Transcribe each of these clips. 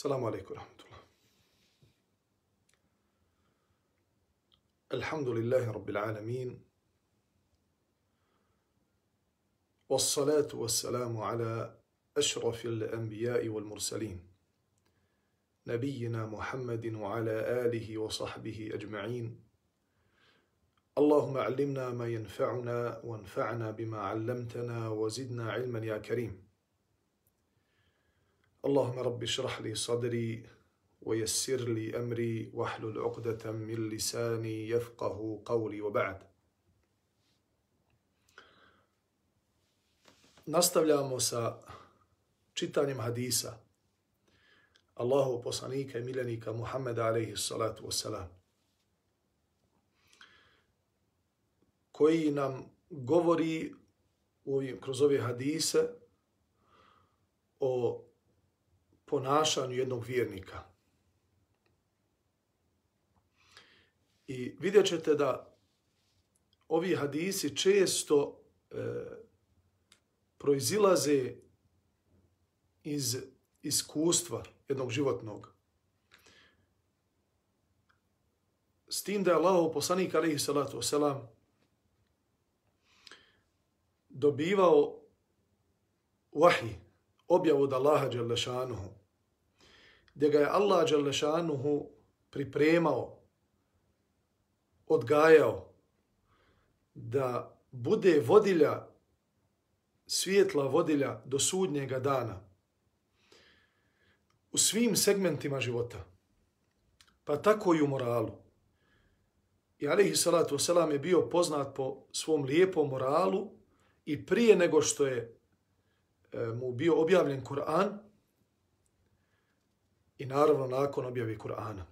Salamu alaikum rahmatullah. Alhamdulillahi rabbil alamin. والصلاة والسلام على أشرف الأنبياء والمرسلين نبينا محمد وعلى آله وصحبه أجمعين اللهم علمنا ما ينفعنا وانفعنا بما علمتنا وزدنا علما يا كريم اللهم رب اشرح لي صدري ويسر لي أمري واحلل عقدة من لساني يفقه قولي وبعد Nastavljamo sa čitanjem hadisa Allahu poslanika i miljenika Muhammeda alaihi salatu wasalam koji nam govori u ovim, kroz ove hadise o ponašanju jednog vjernika. I vidjet ćete da ovi hadisi često e, proizilaze iz iskustva jednog životnog. S tim da je Allah poslanik alaihi salatu wasalam dobivao vahi, objavu od Allaha Đalešanuhu, gdje ga je Allah Đalešanuhu pripremao, odgajao da bude vodilja, svijetla vodilja do sudnjega dana u svim segmentima života, pa tako i u moralu. I alaihi salatu wasalam je bio poznat po svom lijepom moralu i prije nego što je e, mu bio objavljen Kur'an i naravno nakon objave Kur'ana.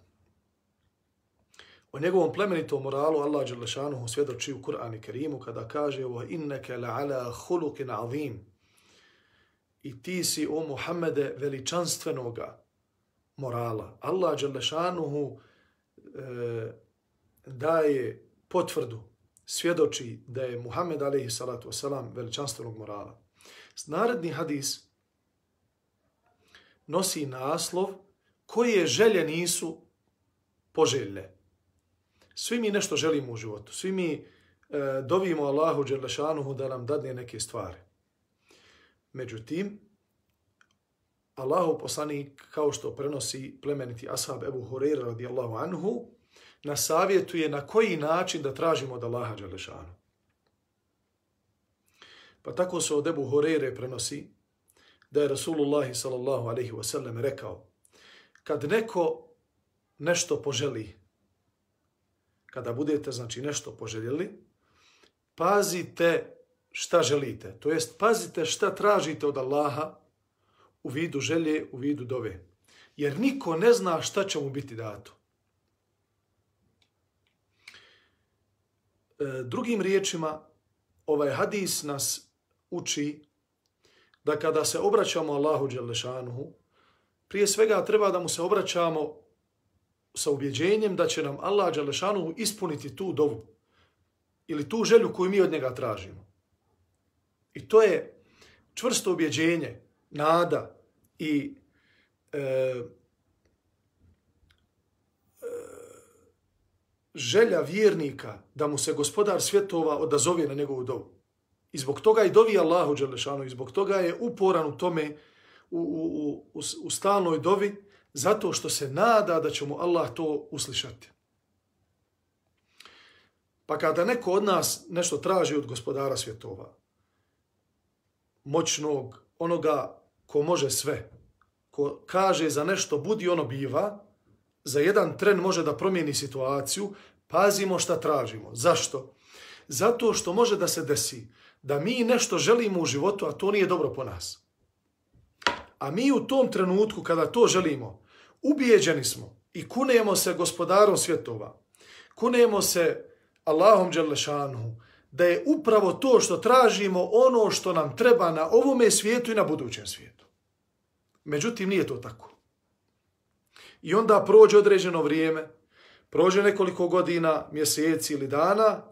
O njegovom plemenitom moralu Allah Đelešanuhu svjedoči u Kur'an i Kerimu kada kaže ovo inneke la'ala hulukin azim i ti si o Muhammede veličanstvenoga morala. Allah Đelešanuhu e, daje potvrdu, svjedoči da je Muhammed alaihi salatu wasalam veličanstvenog morala. Naredni hadis nosi naslov koje želje nisu poželjne. Svi mi nešto želimo u životu. Svi mi e, dovimo Allahu Đerlešanuhu da nam dadne neke stvari. Međutim, Allahu poslanik, kao što prenosi plemeniti ashab Ebu Hureyre radijallahu anhu, na savjetuje na koji način da tražimo od Allaha Đerlešanu. Pa tako se od Ebu Hureyre prenosi da je Rasulullah sallallahu alaihi wasallam rekao kad neko nešto poželi, kada budete znači nešto poželjeli, pazite šta želite. To jest pazite šta tražite od Allaha u vidu želje, u vidu dove. Jer niko ne zna šta će mu biti dato. E, drugim riječima, ovaj hadis nas uči da kada se obraćamo Allahu Đelešanuhu, prije svega treba da mu se obraćamo sa ubjeđenjem da će nam Allah Đalešanu ispuniti tu dovu ili tu želju koju mi od njega tražimo. I to je čvrsto ubjeđenje, nada i e, e, želja vjernika da mu se gospodar svjetova odazove na njegovu dovu. I zbog toga i dovi Allahu Đelešanu, i zbog toga je uporan u tome, u, u, u, u stalnoj dovi, zato što se nada da će mu Allah to uslišati. Pa kada neko od nas nešto traži od gospodara svjetova, moćnog, onoga ko može sve, ko kaže za nešto budi ono biva, za jedan tren može da promijeni situaciju, pazimo šta tražimo. Zašto? Zato što može da se desi da mi nešto želimo u životu, a to nije dobro po nas. A mi u tom trenutku kada to želimo, ubijeđeni smo i kunemo se gospodarom svjetova, kunemo se Allahom Đelešanu, da je upravo to što tražimo ono što nam treba na ovome svijetu i na budućem svijetu. Međutim, nije to tako. I onda prođe određeno vrijeme, prođe nekoliko godina, mjeseci ili dana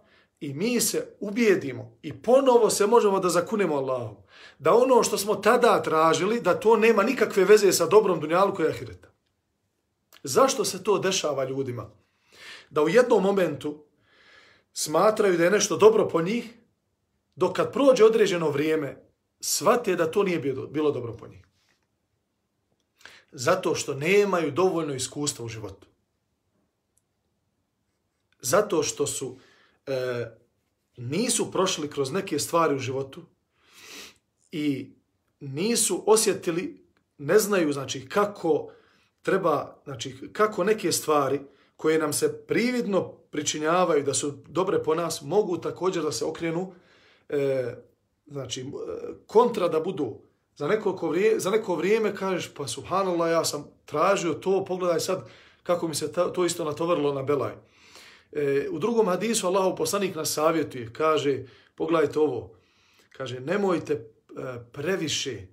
i mi se ubijedimo i ponovo se možemo da zakunemo Allahom, da ono što smo tada tražili, da to nema nikakve veze sa dobrom dunjalku i ahireta. Zašto se to dešava ljudima? Da u jednom momentu smatraju da je nešto dobro po njih, dok kad prođe određeno vrijeme, shvate da to nije bilo dobro po njih. Zato što nemaju dovoljno iskustva u životu. Zato što su e, nisu prošli kroz neke stvari u životu i nisu osjetili, ne znaju znači kako treba, znači kako neke stvari koje nam se prividno pričinjavaju da su dobre po nas, mogu također da se okrenu e, znači, e, kontra da budu za neko, za neko vrijeme kažeš pa subhanallah ja sam tražio to, pogledaj sad kako mi se ta, to isto natovrlo na belaj. E, u drugom hadisu Allahov poslanik nas savjetuje, kaže, pogledajte ovo, kaže, nemojte e, previše,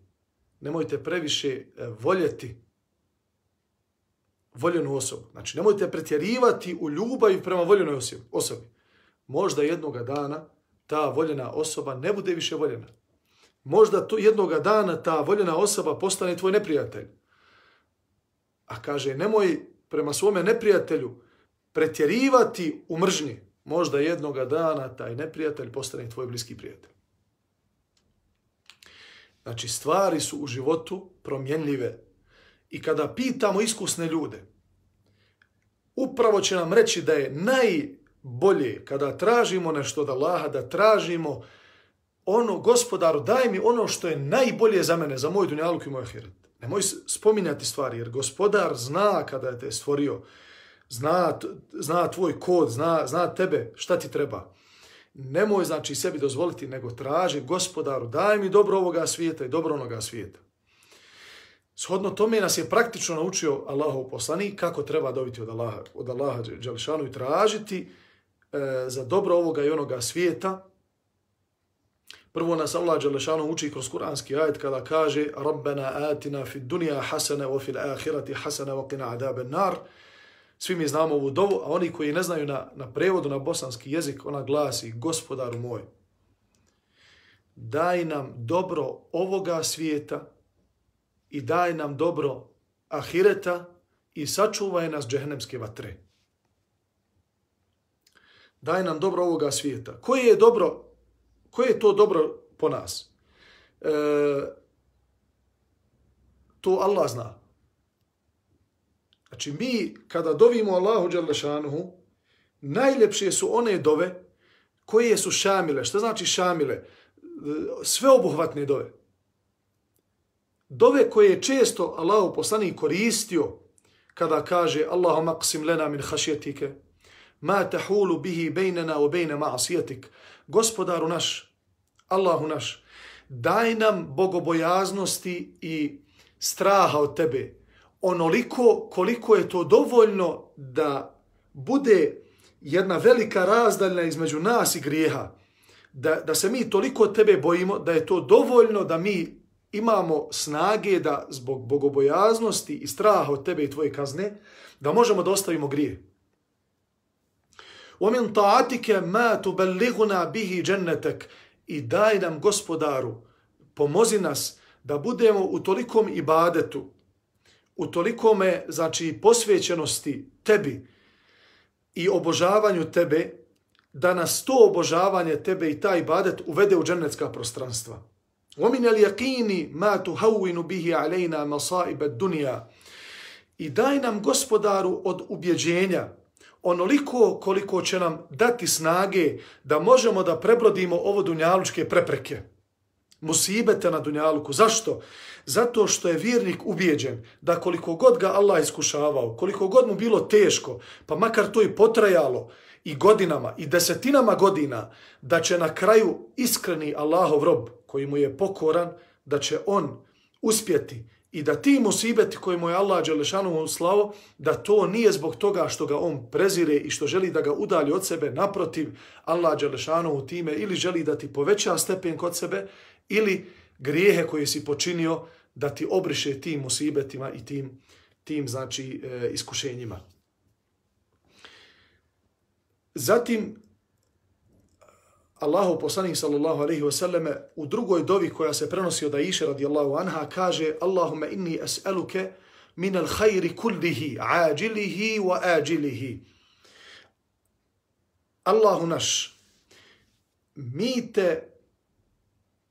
nemojte previše e, voljeti voljenu osobu. Znači, nemojte pretjerivati u ljubavi prema voljenoj osobi. Možda jednoga dana ta voljena osoba ne bude više voljena. Možda to jednoga dana ta voljena osoba postane tvoj neprijatelj. A kaže, nemoj prema svome neprijatelju pretjerivati u mržnji. Možda jednoga dana taj neprijatelj postane tvoj bliski prijatelj. Znači, stvari su u životu promjenljive. I kada pitamo iskusne ljude, upravo će nam reći da je najbolje kada tražimo nešto od Allaha, da tražimo ono, gospodaru, daj mi ono što je najbolje za mene, za moj dunjaluk i moj ahiret. Nemoj spominjati stvari, jer gospodar zna kada je te stvorio, zna, zna tvoj kod, zna, zna tebe, šta ti treba. Nemoj, znači, sebi dozvoliti, nego traži gospodaru, daj mi dobro ovoga svijeta i dobro onoga svijeta. Shodno tome nas je praktično naučio Allahov poslanik kako treba dobiti od Allaha, od Allaha Đališanu i tražiti e, za dobro ovoga i onoga svijeta, Prvo nas Allah Đalešanu uči kroz kuranski ajet kada kaže Rabbena atina fi dunja hasana wa fil ahirati hasana wa qina adabe nar. Svi mi znamo ovu dovu, a oni koji ne znaju na, na prevodu na bosanski jezik, ona glasi Gospodaru moj, daj nam dobro ovoga svijeta i daj nam dobro ahireta i sačuvaj nas džehennemske vatre. Daj nam dobro ovoga svijeta. Koje je dobro koje je to dobro po nas? E, to Allah zna. Znači mi kada dovimo Allahu Đalešanuhu, najljepše su one dove koje su šamile. Šta znači šamile? Sve obuhvatne dove. Dove koje je često Allahu poslanik koristio kada kaže Allahumma qsim lena min hašjetike, ma tahulu bihi bejnena o bejne ma'asijetik gospodaru naš, Allahu naš, daj nam bogobojaznosti i straha od tebe, onoliko koliko je to dovoljno da bude jedna velika razdaljna između nas i grijeha, da, da se mi toliko od tebe bojimo, da je to dovoljno da mi imamo snage da zbog bogobojaznosti i straha od tebe i tvoje kazne, da možemo da ostavimo grije. ومن طاعتك ما تبلغنا به جنتك i daj nam gospodaru pomozi nas da budemo u tolikom ibadetu u tolikome znači posvećenosti tebi i obožavanju tebe da nas to obožavanje tebe i taj ibadet uvede u džennetska prostranstva. ومن اليقين ما تهون به علينا مصائب الدنيا i daj nam gospodaru od ubjeđenja onoliko koliko će nam dati snage da možemo da prebrodimo ovo dunjalučke prepreke. Musibete na dunjaluku. Zašto? Zato što je vjernik ubijeđen da koliko god ga Allah iskušavao, koliko god mu bilo teško, pa makar to i potrajalo i godinama i desetinama godina, da će na kraju iskreni Allahov rob koji mu je pokoran, da će on uspjeti i da ti musibeti koje mu je Allah Đelešanu slavo, da to nije zbog toga što ga on prezire i što želi da ga udalji od sebe, naprotiv, Allah Đelešanu u time ili želi da ti poveća stepen kod sebe, ili grijehe koje si počinio da ti obriše tim musibetima i tim, tim znači, e, iskušenjima. Zatim, Allahu poslanik sallallahu alaihi wasallam u drugoj dovi koja se prenosi od Aisha radijallahu anha kaže Allahumma inni as'aluke min al khayri kullihi ajilihi wa ajilihi. Allahu naš, mi te,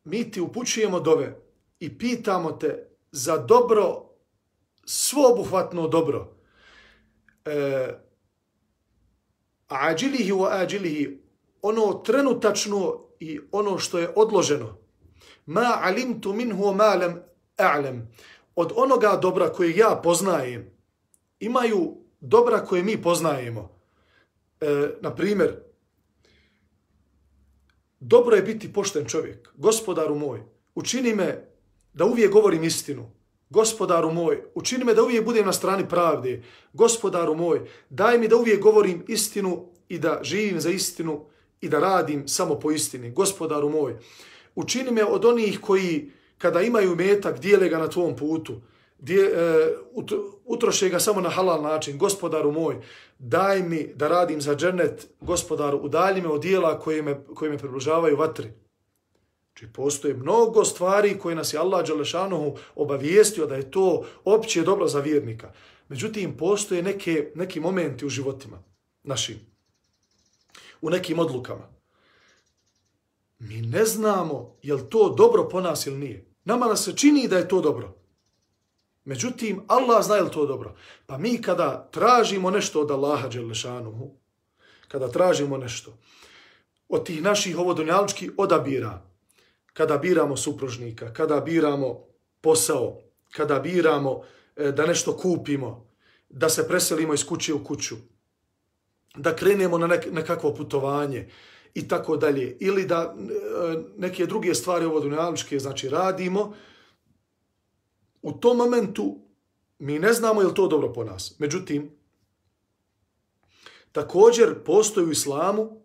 mi ti upućujemo dove i pitamo te za dobro, svobuhvatno dobro. E, ađilihi wa ađilihi, ono trenutačno i ono što je odloženo. Ma alimtu minhu ma lam a'lam. Od onoga dobra koje ja poznajem, imaju dobra koje mi poznajemo. E, na primjer, dobro je biti pošten čovjek. Gospodaru moj, učini me da uvijek govorim istinu. Gospodaru moj, učini me da uvijek budem na strani pravde. Gospodaru moj, daj mi da uvijek govorim istinu i da živim za istinu i da radim samo po istini. Gospodaru moj, učini me od onih koji kada imaju metak dijele ga na tvom putu, dje, e, utroše ga samo na halal način. Gospodaru moj, daj mi da radim za džennet. Gospodaru, udalji me od dijela koje me, koje me približavaju vatri. Znači, postoje mnogo stvari koje nas je Allah Đelešanohu obavijestio da je to opće dobro za vjernika. Međutim, postoje neke, neki momenti u životima našim u nekim odlukama. Mi ne znamo je li to dobro po nas ili nije. Nama nas se čini da je to dobro. Međutim, Allah zna je li to dobro. Pa mi kada tražimo nešto od Allaha Đelešanuhu, kada tražimo nešto od tih naših ovodonjalčkih odabira, kada biramo supružnika, kada biramo posao, kada biramo e, da nešto kupimo, da se preselimo iz kuće u kuću, da krenemo na nek nekakvo putovanje i tako dalje, ili da e, neke druge stvari ovodonjalučke znači radimo, u tom momentu mi ne znamo je li to dobro po nas. Međutim, također postoji u islamu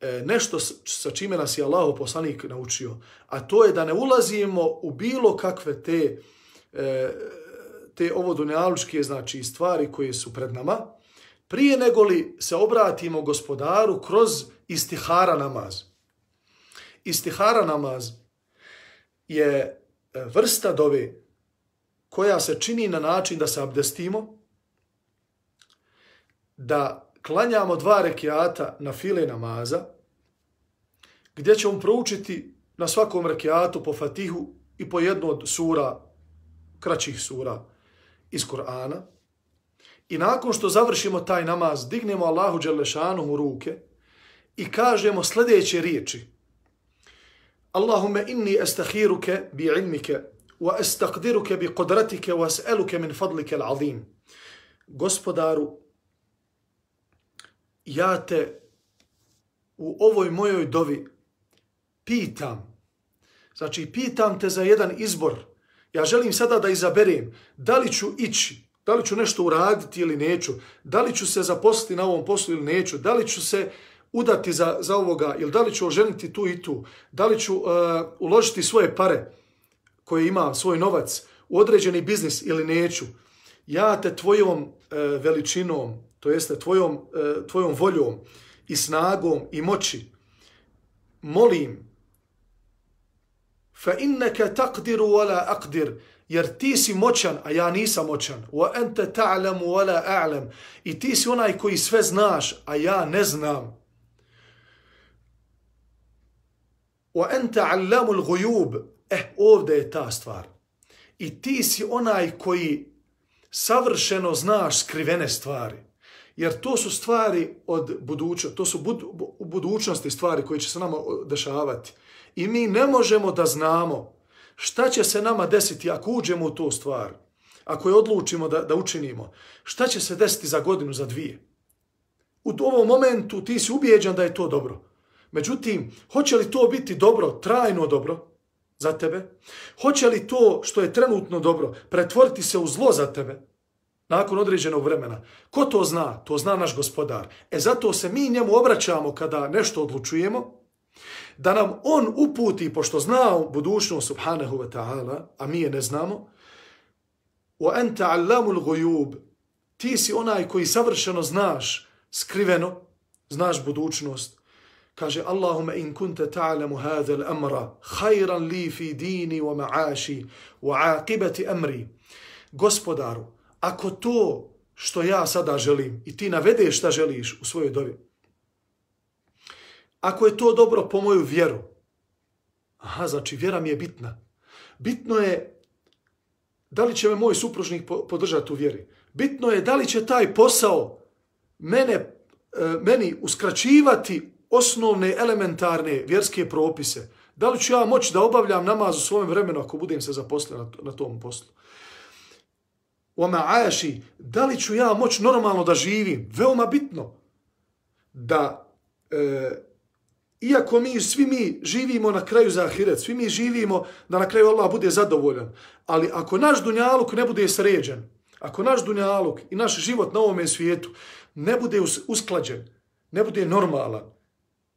e, nešto sa čime nas je Allah poslanik naučio, a to je da ne ulazimo u bilo kakve te, e, te ovo dunjalučke znači, stvari koje su pred nama, prije nego li se obratimo gospodaru kroz istihara namaz. Istihara namaz je e, vrsta dove koja se čini na način da se abdestimo, da klanjamo dva rekiata na file namaza, gdje ćemo proučiti na svakom rekiatu po fatihu i po jednu od sura, kraćih sura iz Korana, I nakon što završimo taj namaz, dignemo Allahu Đelešanu u ruke i kažemo sljedeće riječi. Allahumme inni estahiruke bi ilmike وَاَسْتَقْدِرُكَ بِقُدْرَتِكَ bi مِنْ فَضْلِكَ الْعَظِيمِ. Gospodaru, ja te u ovoj mojoj dovi pitam, znači pitam te za jedan izbor, ja želim sada da izaberem da li ću ići Da li ću nešto uraditi ili neću? Da li ću se zaposliti na ovom poslu ili neću? Da li ću se udati za, za ovoga ili da li ću oženiti tu i tu? Da li ću uh, uložiti svoje pare koje ima, svoj novac u određeni biznis ili neću? Ja te tvojom e, veličinom, to jeste tvojom, e, tvojom voljom i snagom i moći, molim, fa innaka taqdiru wala aqdir, jer ti si moćan, a ja nisam moćan. Wa anta ta'lamu wa la a'lam. I ti si onaj koji sve znaš, a ja ne znam. Wa anta 'allamu al-ghuyub. Eh, ovdje je ta stvar. I ti si onaj koji savršeno znaš skrivene stvari. Jer to su stvari od budućnosti, to su bud, u budućnosti stvari koje će se nama dešavati. I mi ne možemo da znamo šta će se nama desiti ako uđemo u tu stvar, ako je odlučimo da, da učinimo, šta će se desiti za godinu, za dvije. U ovom momentu ti si ubijeđan da je to dobro. Međutim, hoće li to biti dobro, trajno dobro za tebe? Hoće li to što je trenutno dobro pretvoriti se u zlo za tebe nakon određenog vremena? Ko to zna? To zna naš gospodar. E zato se mi njemu obraćamo kada nešto odlučujemo, da nam on uputi, pošto zna budućnost subhanahu wa ta'ala, a mi je ne znamo, wa anta allamul ti si onaj koji savršeno znaš skriveno, znaš budućnost, Kaže, Allahume in kunte ta'lamu hadha al-amra khayran li fi dini wa ma'ashi wa aqibati amri. Gospodaru, ako to što ja sada želim i ti navedeš šta želiš u svojoj dovi, ako je to dobro po moju vjeru, aha, znači vjera mi je bitna. Bitno je da li će me moj supružnik podržati u vjeri. Bitno je da li će taj posao mene, e, meni uskraćivati osnovne elementarne vjerske propise. Da li ću ja moći da obavljam namaz u svojem vremenu ako budem se zaposlen na, tom poslu. Oma ajaši, da li ću ja moći normalno da živim? Veoma bitno da e, iako mi svi mi živimo na kraju za ahiret, svi mi živimo da na kraju Allah bude zadovoljan, ali ako naš dunjaluk ne bude sređen, ako naš dunjaluk i naš život na ovom svijetu ne bude usklađen, ne bude normalan,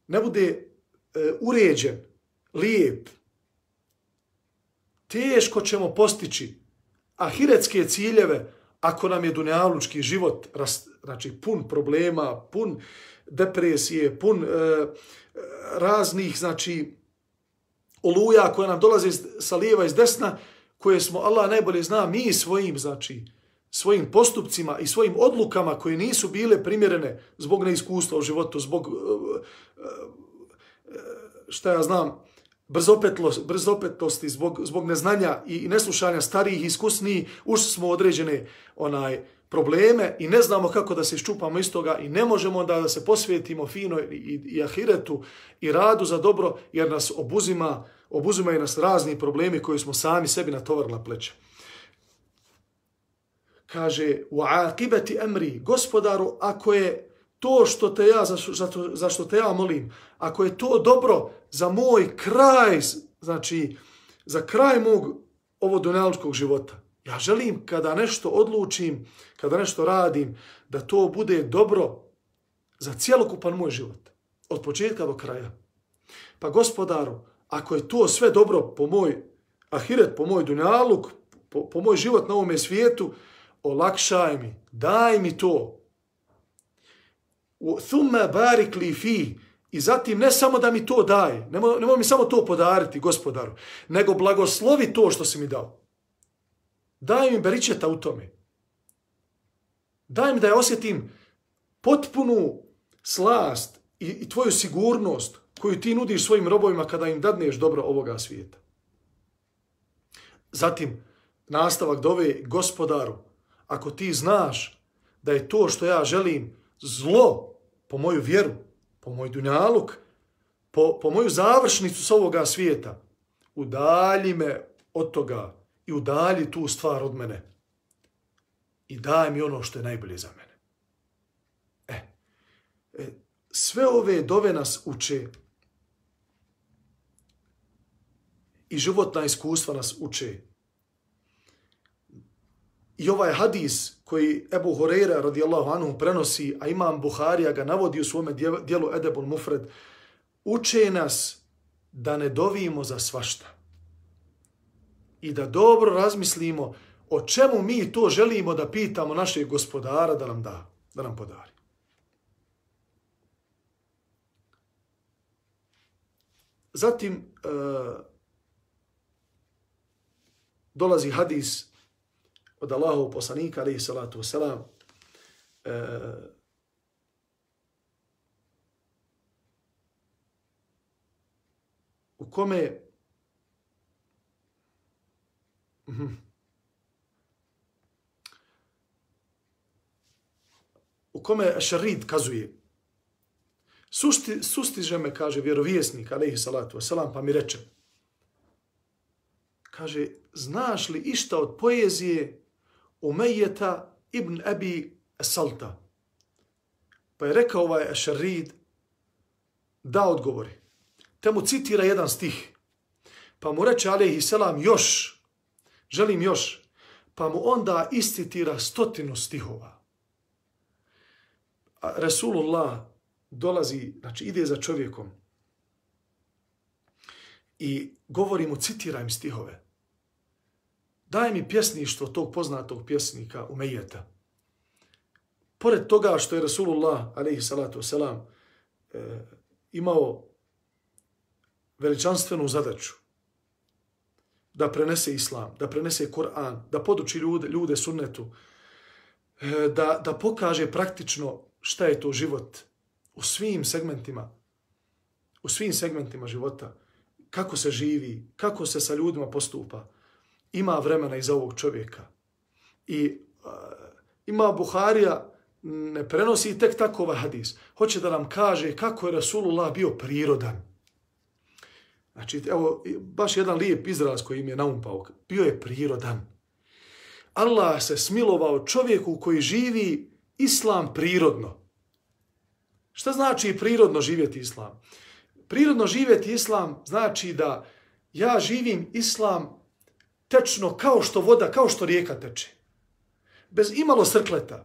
ne bude e, uređen, lijep, teško ćemo postići ahiretske ciljeve ako nam je dunjalučki život znači, pun problema, pun depresije, pun e, raznih znači, oluja koje nam dolaze sa lijeva i s desna, koje smo, Allah najbolje zna, mi svojim, znači, svojim postupcima i svojim odlukama koje nisu bile primjerene zbog neiskustva u životu, zbog, e, e, e, šta ja znam, brzopetlosti, zbog, zbog neznanja i neslušanja starijih iskusniji, ušli smo određene onaj probleme i ne znamo kako da se iščupamo iz toga i ne možemo da, da se posvijetimo fino i, i, i ahiretu i radu za dobro, jer nas obuzima, obuzimaju nas razni problemi koji smo sami sebi natovarili na pleće kaže u akibeti emri, gospodaru, ako je to što te ja, za, za, za što te ja molim, ako je to dobro za moj kraj, znači za kraj mog ovo dunjaličkog života, ja želim kada nešto odlučim, kada nešto radim, da to bude dobro za cijelokupan moj život, od početka do kraja. Pa gospodaru, ako je to sve dobro po moj ahiret, po moj dunjaluk, po, po moj život na ovome svijetu, olakšaj mi, daj mi to. Thumma barik li fi. I zatim ne samo da mi to daj, nemoj, nemoj mi samo to podariti, gospodaru, nego blagoslovi to što si mi dao. Daj mi beričeta u tome. Daj mi da je osjetim potpunu slast i, i tvoju sigurnost koju ti nudiš svojim robovima kada im dadneš dobro ovoga svijeta. Zatim, nastavak dove gospodaru, ako ti znaš da je to što ja želim zlo po moju vjeru, po moj dunjaluk, po, po moju završnicu s ovoga svijeta, udalji me od toga i udalji tu stvar od mene i daj mi ono što je najbolje za mene. E, e sve ove dove nas uče i životna iskustva nas uče I ovaj hadis koji Ebu Horeira radijallahu anhu prenosi, a imam Buharija ga navodi u svome dijelu Edebul Mufred, uče nas da ne dovijemo za svašta. I da dobro razmislimo o čemu mi to želimo da pitamo našeg gospodara da nam da, da nam podari. Zatim uh, dolazi hadis od Allahov poslanika, alaihi salatu wasalam, e, u kome mhm, u kome šarid kazuje susti, sustiže me, kaže vjerovjesnik, alaihi salatu wasalam, pa mi reče, kaže, znaš li išta od poezije Umejeta ibn Abi Salta. Pa je rekao ovaj Ešarid da odgovori. Te mu citira jedan stih. Pa mu reče alaihi selam još, želim još, pa mu onda istitira stotinu stihova. A Resulullah dolazi, znači ide za čovjekom i govori mu, citiraj mi stihove daj mi pjesništvo tog poznatog pjesnika Umejeta. Pored toga što je Rasulullah, alaihi salatu wasalam, e, imao veličanstvenu zadaću da prenese islam, da prenese Koran, da poduči ljude, ljude sunnetu, e, da, da pokaže praktično šta je to život u svim segmentima, u svim segmentima života, kako se živi, kako se sa ljudima postupa, ima vremena iza ovog čovjeka. I uh, ima Buharija, ne prenosi tek tako ovaj hadis. Hoće da nam kaže kako je Rasulullah bio prirodan. Znači, evo, baš jedan lijep izraz koji im je naumpao. Bio je prirodan. Allah se smilovao čovjeku koji živi islam prirodno. Šta znači prirodno živjeti islam? Prirodno živjeti islam znači da ja živim islam tečno kao što voda, kao što rijeka teče. Bez imalo srkleta,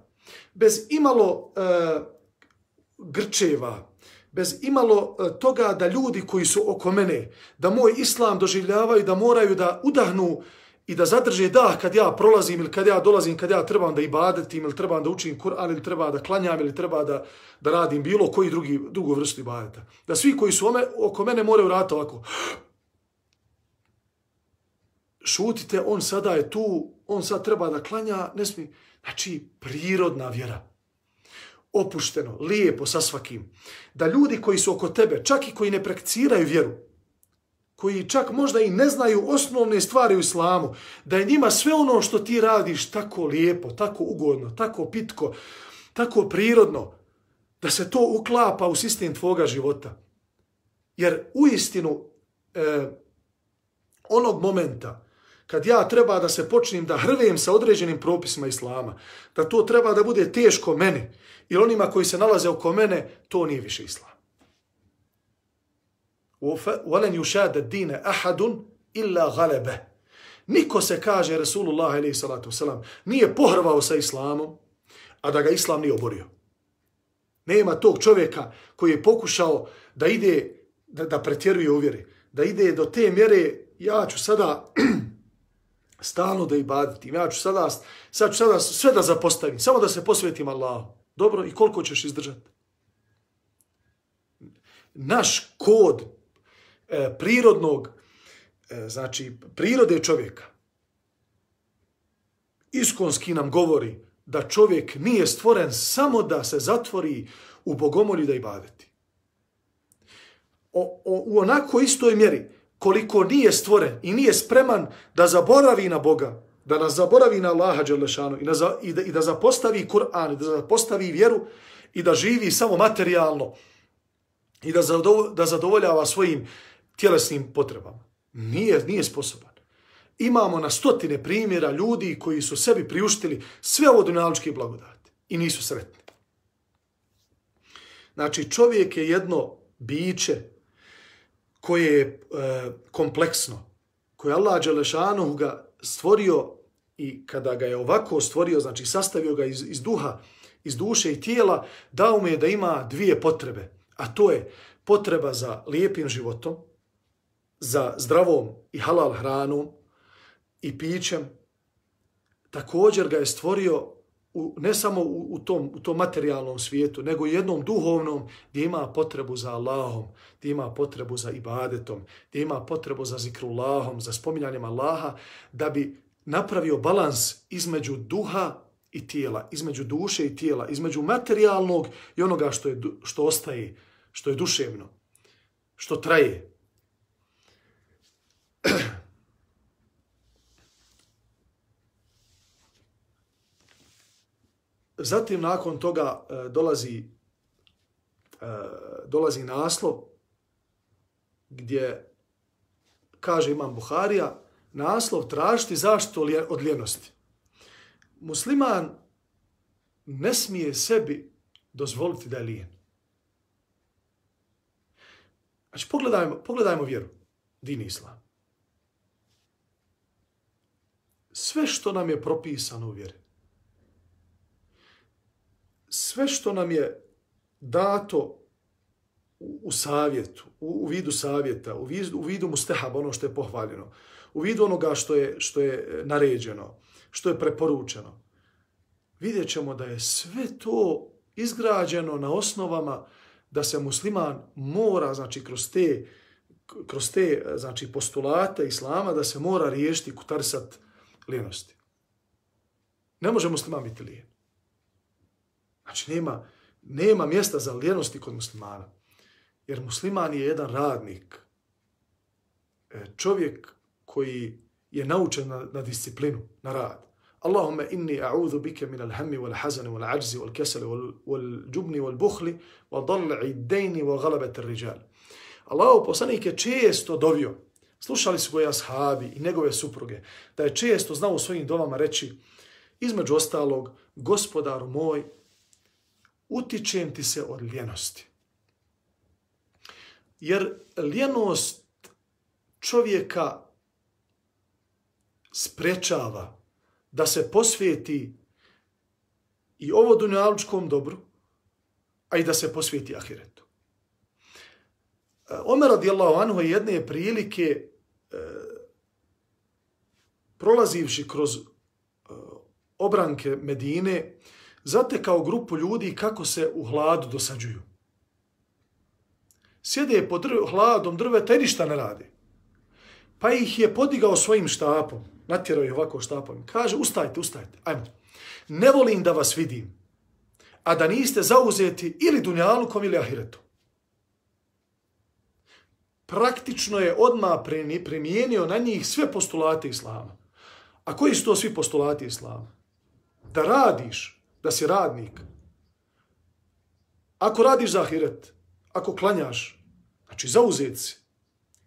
bez imalo e, grčeva, bez imalo e, toga da ljudi koji su oko mene, da moj islam doživljavaju, da moraju da udahnu i da zadrže da kad ja prolazim ili kad ja dolazim, kad ja trebam da ibadetim ili trebam da učim Kur'an ili treba da klanjam ili treba da, da radim bilo koji drugi, drugu vrstu ibadeta. Da svi koji su ome, oko mene moraju raditi ovako. Šutite, on sada je tu, on sad treba da klanja, ne smije. Znači, prirodna vjera. Opušteno, lijepo sa svakim. Da ljudi koji su oko tebe, čak i koji ne prakticiraju vjeru, koji čak možda i ne znaju osnovne stvari u islamu, da je njima sve ono što ti radiš tako lijepo, tako ugodno, tako pitko, tako prirodno, da se to uklapa u sistem tvoga života. Jer u istinu, eh, onog momenta kad ja treba da se počnem da hrvem sa određenim propisima islama, da to treba da bude teško meni ili onima koji se nalaze oko mene, to nije više islam. وَلَنْ يُشَادَ الدِّينَ أَحَدٌ إِلَّا غَلَبَهِ Niko se kaže, Rasulullah alaihi salatu wasalam, nije pohrvao sa islamom, a da ga islam nije oborio. Nema tog čovjeka koji je pokušao da ide, da, da pretjeruje uvjeri, da ide do te mjere, ja ću sada stalno da ibadetim, ja ću sada, sad ću sada sve da zapostavim, samo da se posvetim Allahu. Dobro, i koliko ćeš izdržati? Naš kod e, prirodnog, e, znači prirode čovjeka, iskonski nam govori da čovjek nije stvoren samo da se zatvori u bogomolju da ibadeti. O, o, u onako istoj mjeri, koliko nije stvoren i nije spreman da zaboravi na Boga, da nas zaboravi na Allaha Đelešanu i, za, i, da, i da zapostavi Kur'an, da zapostavi vjeru i da živi samo materijalno i da, zadovo, da zadovoljava svojim tjelesnim potrebama. Nije, nije sposoban. Imamo na stotine primjera ljudi koji su sebi priuštili sve ovo dunjaličke blagodate i nisu sretni. Znači čovjek je jedno biće koje je e, kompleksno, koje Allah Đelešanu ga stvorio i kada ga je ovako stvorio, znači sastavio ga iz, iz duha, iz duše i tijela, dao mu je da ima dvije potrebe. A to je potreba za lijepim životom, za zdravom i halal hranom i pićem. Također ga je stvorio u, ne samo u, u, tom, u tom materijalnom svijetu, nego i jednom duhovnom gdje ima potrebu za Allahom, gdje ima potrebu za ibadetom, gdje ima potrebu za zikrullahom, za spominjanjem Allaha, da bi napravio balans između duha i tijela, između duše i tijela, između materijalnog i onoga što, je, što ostaje, što je duševno, što traje. Zatim nakon toga e, dolazi e, dolazi naslov gdje kaže imam Buharija naslov tražiti zaštitu od ljenosti. Musliman ne smije sebi dozvoliti da je lijen. Znači, pogledajmo, pogledajmo vjeru, din islam. Sve što nam je propisano u vjeri, sve što nam je dato u, u savjetu, u, u vidu savjeta, u vidu, u vidu mustehab, ono što je pohvaljeno, u vidu onoga što je, što je e, naređeno, što je preporučeno, vidjet ćemo da je sve to izgrađeno na osnovama da se musliman mora, znači, kroz te, kroz te e, znači, postulate islama, da se mora riješiti kutarsat lijenosti. Ne može musliman biti lijen. Znači, nema, nema mjesta za lijenosti kod muslimana. Jer musliman je jedan radnik, e, čovjek koji je naučen na, na disciplinu, na rad. Allahumma inni a'udhu bika min al-hammi wal-hazani wal-'ajzi wal-kasali wal-jubni wal-buhli wa dal'i ad-dayni wa ghalabati ar-rijal. Allahu poslanik je često dovio. Slušali su ga ashabi i njegove supruge da je često znao u svojim dovama reći između ostalog gospodaru moj utičem ti se od ljenosti. Jer ljenost čovjeka sprečava da se posvijeti i ovo dunjalučkom dobru, a i da se posvijeti ahiretu. E, Omer radijallahu anhu je jedne prilike e, prolazivši kroz e, obranke Medine, zatekao grupu ljudi kako se u hladu dosađuju. Sjede pod drv, hladom drveta i ništa ne radi. Pa ih je podigao svojim štapom natjerao je ovako štapom. Kaže, ustajte, ustajte, ajmo. Ne volim da vas vidim, a da niste zauzeti ili dunjalukom ili ahiretom. Praktično je odmah primijenio na njih sve postulate islama. A koji su to svi postulati islama? Da radiš, da si radnik. Ako radiš za ahiret, ako klanjaš, znači zauzet si,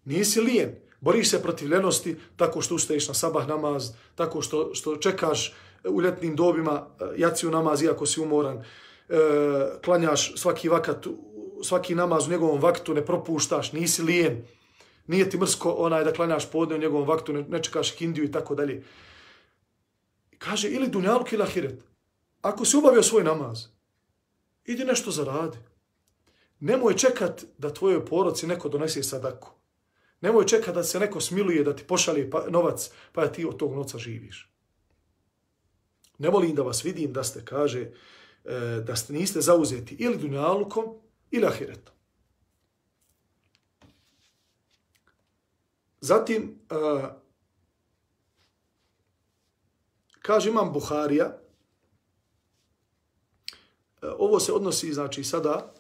nisi lijen, Boriš se protiv ljenosti tako što ustaješ na sabah namaz, tako što, što čekaš e, u ljetnim dobima e, jaciju namaz iako si umoran, e, klanjaš svaki vakat, svaki namaz u njegovom vaktu, ne propuštaš, nisi lijen, nije ti mrsko onaj da klanjaš podne u njegovom vaktu, ne, ne čekaš kindiju i tako dalje. Kaže, ili dunjaluk ili ahiret. Ako si obavio svoj namaz, idi nešto zaradi. Nemoj čekat da tvojoj poroci neko donese sadaku. Nemoj čekat da se neko smiluje da ti pošalje pa, novac, pa ti od tog novca živiš. Ne volim da vas vidim da ste, kaže, e, da ste niste zauzeti ili dunjalukom ili ahiretom. Zatim, kaže imam Buharija, E, ovo se odnosi, znači, sada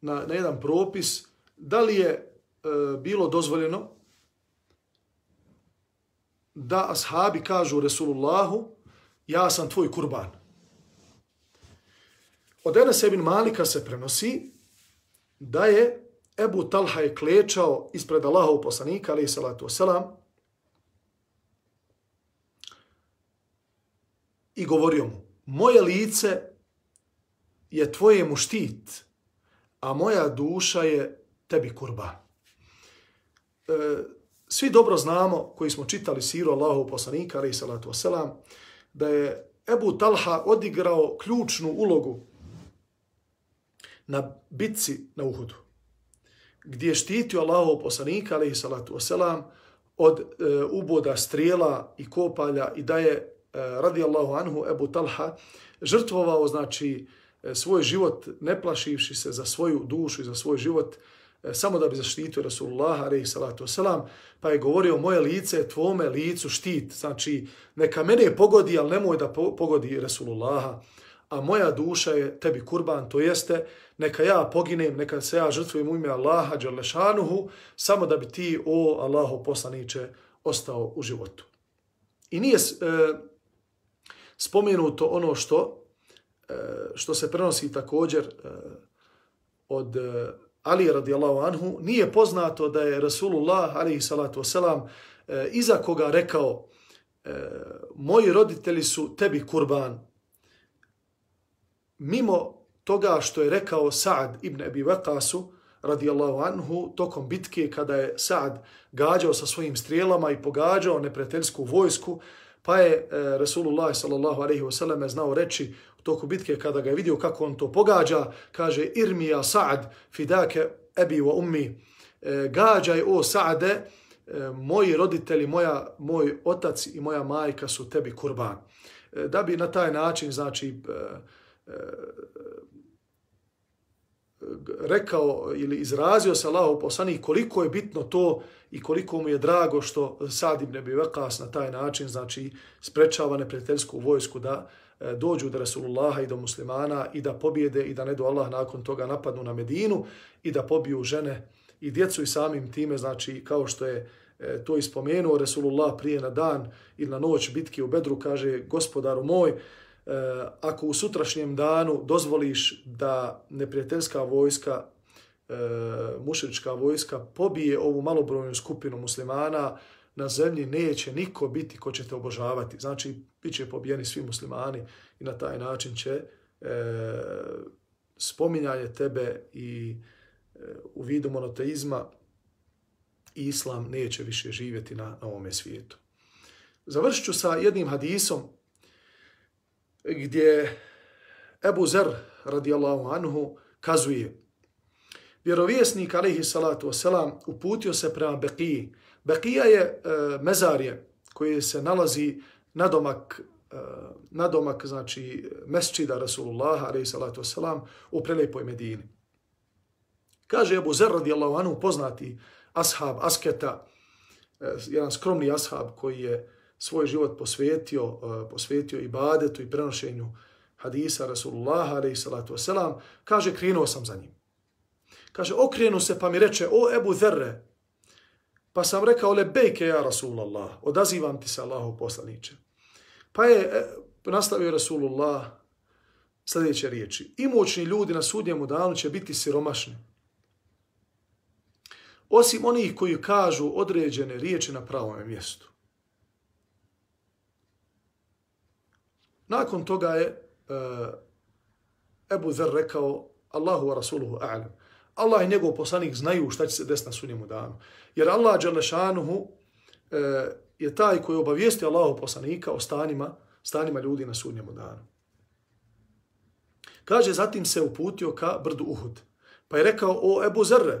na, na jedan propis, da li je E, bilo dozvoljeno da ashabi kažu Resulullahu ja sam tvoj kurban. Od Enes ibn Malika se prenosi da je Ebu Talha je klečao ispred Allahov poslanika, alaih salatu wasalam, i govorio mu, moje lice je tvojemu štit, a moja duša je tebi kurban. E, svi dobro znamo, koji smo čitali siru Allahov poslanika, ali salatu wasalam, da je Ebu Talha odigrao ključnu ulogu na bitci na Uhudu, gdje je štitio Allahov poslanika, ali salatu wasalam, od e, uboda strijela i kopalja i da je, e, radi Allahu anhu, Ebu Talha žrtvovao, znači, e, E, svoj život, ne plašivši se za svoju dušu i za svoj život, e, samo da bi zaštitio Rasulullah, alaihi salatu wasalam, pa je govorio, moje lice tvome licu štit, znači neka mene pogodi, ali nemoj da pogodi Rasulullaha, a moja duša je tebi kurban, to jeste, neka ja poginem, neka se ja žrtvujem u ime Allaha, Đalešanuhu, samo da bi ti, o Allaho poslaniće, ostao u životu. I nije e, spomenuto ono što, što se prenosi također e, od e, Ali radijallahu anhu, nije poznato da je Rasulullah alaihi salatu wasalam e, iza koga rekao moji roditelji su tebi kurban. Mimo toga što je rekao Sa'ad ibn Abi Waqasu radijallahu anhu tokom bitke kada je Sa'ad gađao sa svojim strijelama i pogađao neprijateljsku vojsku, pa je e, Rasulullah sallallahu alaihi wasallam znao reći toku bitke kada ga je vidio kako on to pogađa, kaže Irmija Sa'ad fidake ebi wa ummi, e, gađaj o Sa'ade, e, moji roditelji, moja, moj otac i moja majka su tebi kurban. E, da bi na taj način, znači, e, e, rekao ili izrazio se Allahov poslanik koliko je bitno to i koliko mu je drago što Sad ibn Abi Waqas na taj način znači sprečava neprijateljsku vojsku da E, dođu do Rasulullaha i do muslimana i da pobjede i da ne do Allah nakon toga napadnu na Medinu i da pobiju žene i djecu i samim time, znači kao što je e, to ispomenuo Rasulullah prije na dan ili na noć bitke u Bedru, kaže gospodaru moj, e, ako u sutrašnjem danu dozvoliš da neprijateljska vojska, mušrička vojska, pobije ovu malobrojnu skupinu muslimana, na zemlji neće niko biti ko će te obožavati. Znači, bit će pobijeni svi muslimani i na taj način će e, spominjanje tebe i e, u vidu monoteizma islam neće više živjeti na, na ovome svijetu. Završit ću sa jednim hadisom gdje Ebu Zer radijallahu anhu kazuje vjerovjesnik alaihi salatu wasalam uputio se prema Bekiji Bekija je e, mezarje koje se nalazi na domak e, na domak znači mesčida Rasulullah alaihi salatu wasalam u prelepoj Medini. Kaže Abu Zer radijallahu anhu poznati ashab, asketa, e, jedan skromni ashab koji je svoj život posvetio, e, posvetio ibadetu i prenošenju hadisa Rasulullah alaihi salatu wasalam, kaže, krenuo sam za njim. Kaže, okrenu se pa mi reče, o Ebu Zerre, pa sam rekao, le bejke ja Rasulallah, odazivam ti se Allahu poslaniče. Pa je e, nastavio Rasulullah sljedeće riječi. Imućni ljudi na sudnjemu danu će biti siromašni. Osim onih koji kažu određene riječi na pravom mjestu. Nakon toga je uh, Ebu Zer rekao Allahu wa Rasuluhu a'lam. Allah i njegov poslanik znaju šta će se desiti na sunnjemu danu. Jer Allah Đalešanuhu e, je taj koji obavijesti Allahu poslanika o stanima, stanima ljudi na sudnjemu danu. Kaže, zatim se uputio ka brdu Uhud. Pa je rekao, o Ebu Zerre,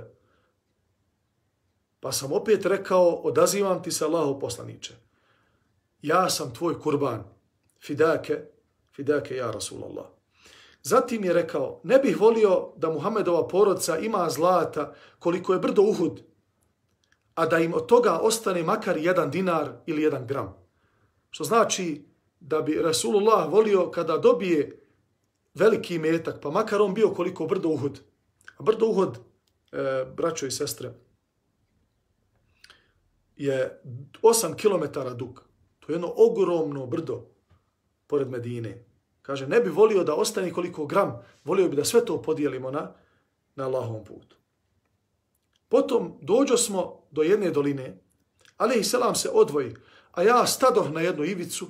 pa sam opet rekao, odazivam ti se Allahu poslaniče. Ja sam tvoj kurban, fidake, fidake ja Rasulallah. Zatim je rekao, ne bih volio da Muhammedova porodca ima zlata koliko je brdo Uhud, a da im od toga ostane makar jedan dinar ili jedan gram. Što znači da bi Rasulullah volio kada dobije veliki metak, pa makar on bio koliko brdo Uhud. A brdo Uhud, e, braćo i sestre, je 8 km dug. To je jedno ogromno brdo pored Medine. Kaže, ne bi volio da ostane koliko gram, volio bi da sve to podijelimo na, na Allahovom putu. Potom dođo smo do jedne doline, ali i selam se odvoji, a ja stadoh na jednu ivicu,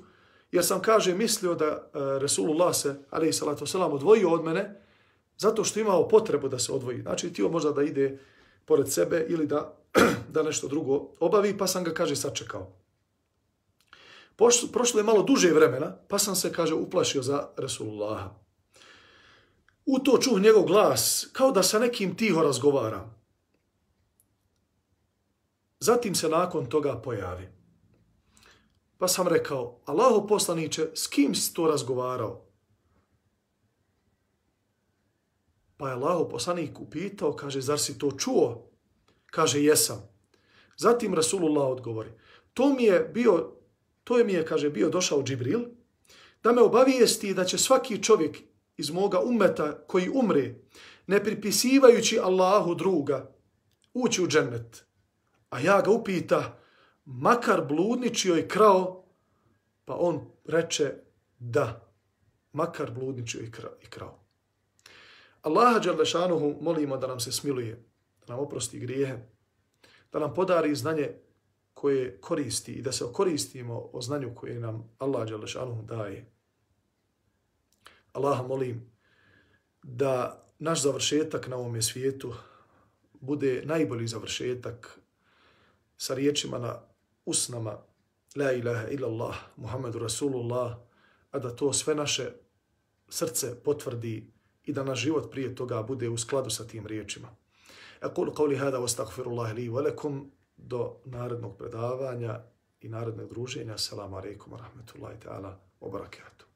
jer sam, kaže, mislio da e, Resulullah se, ali i salatu selam, odvojio od mene, zato što imao potrebu da se odvoji. Znači, tio možda da ide pored sebe ili da, da nešto drugo obavi, pa sam ga, kaže, sačekao. Prošlo je malo duže vremena, pa sam se, kaže, uplašio za Resulullaha. U to čuh njegov glas, kao da sa nekim tiho razgovara. Zatim se nakon toga pojavi. Pa sam rekao, Allaho poslaniće, s kim si to razgovarao? Pa je Allaho poslanik upitao, kaže, zar si to čuo? Kaže, jesam. Zatim Rasulullah odgovori, to mi je bio to je mi je, kaže, bio došao Džibril, da me obavijesti da će svaki čovjek iz moga umeta koji umre, ne pripisivajući Allahu druga, ući u džennet. A ja ga upita, makar bludničio i krao, pa on reče da, makar bludničio i krao. Allaha Đerlešanuhu molimo da nam se smiluje, da nam oprosti grijehe, da nam podari znanje koje koristi i da se okoristimo o znanju koje nam Allah Đalešanu daje. Allaha molim da naš završetak na ovom svijetu bude najbolji završetak sa riječima na usnama La ilaha illallah, Muhammedu Rasulullah, a da to sve naše srce potvrdi i da naš život prije toga bude u skladu sa tim riječima. Ekul qavli hada, wastaghfirullah li velekum, do narednog predavanja i narednog druženja. Assalamu alaikum wa rahmatullahi ta'ala wa barakatuh.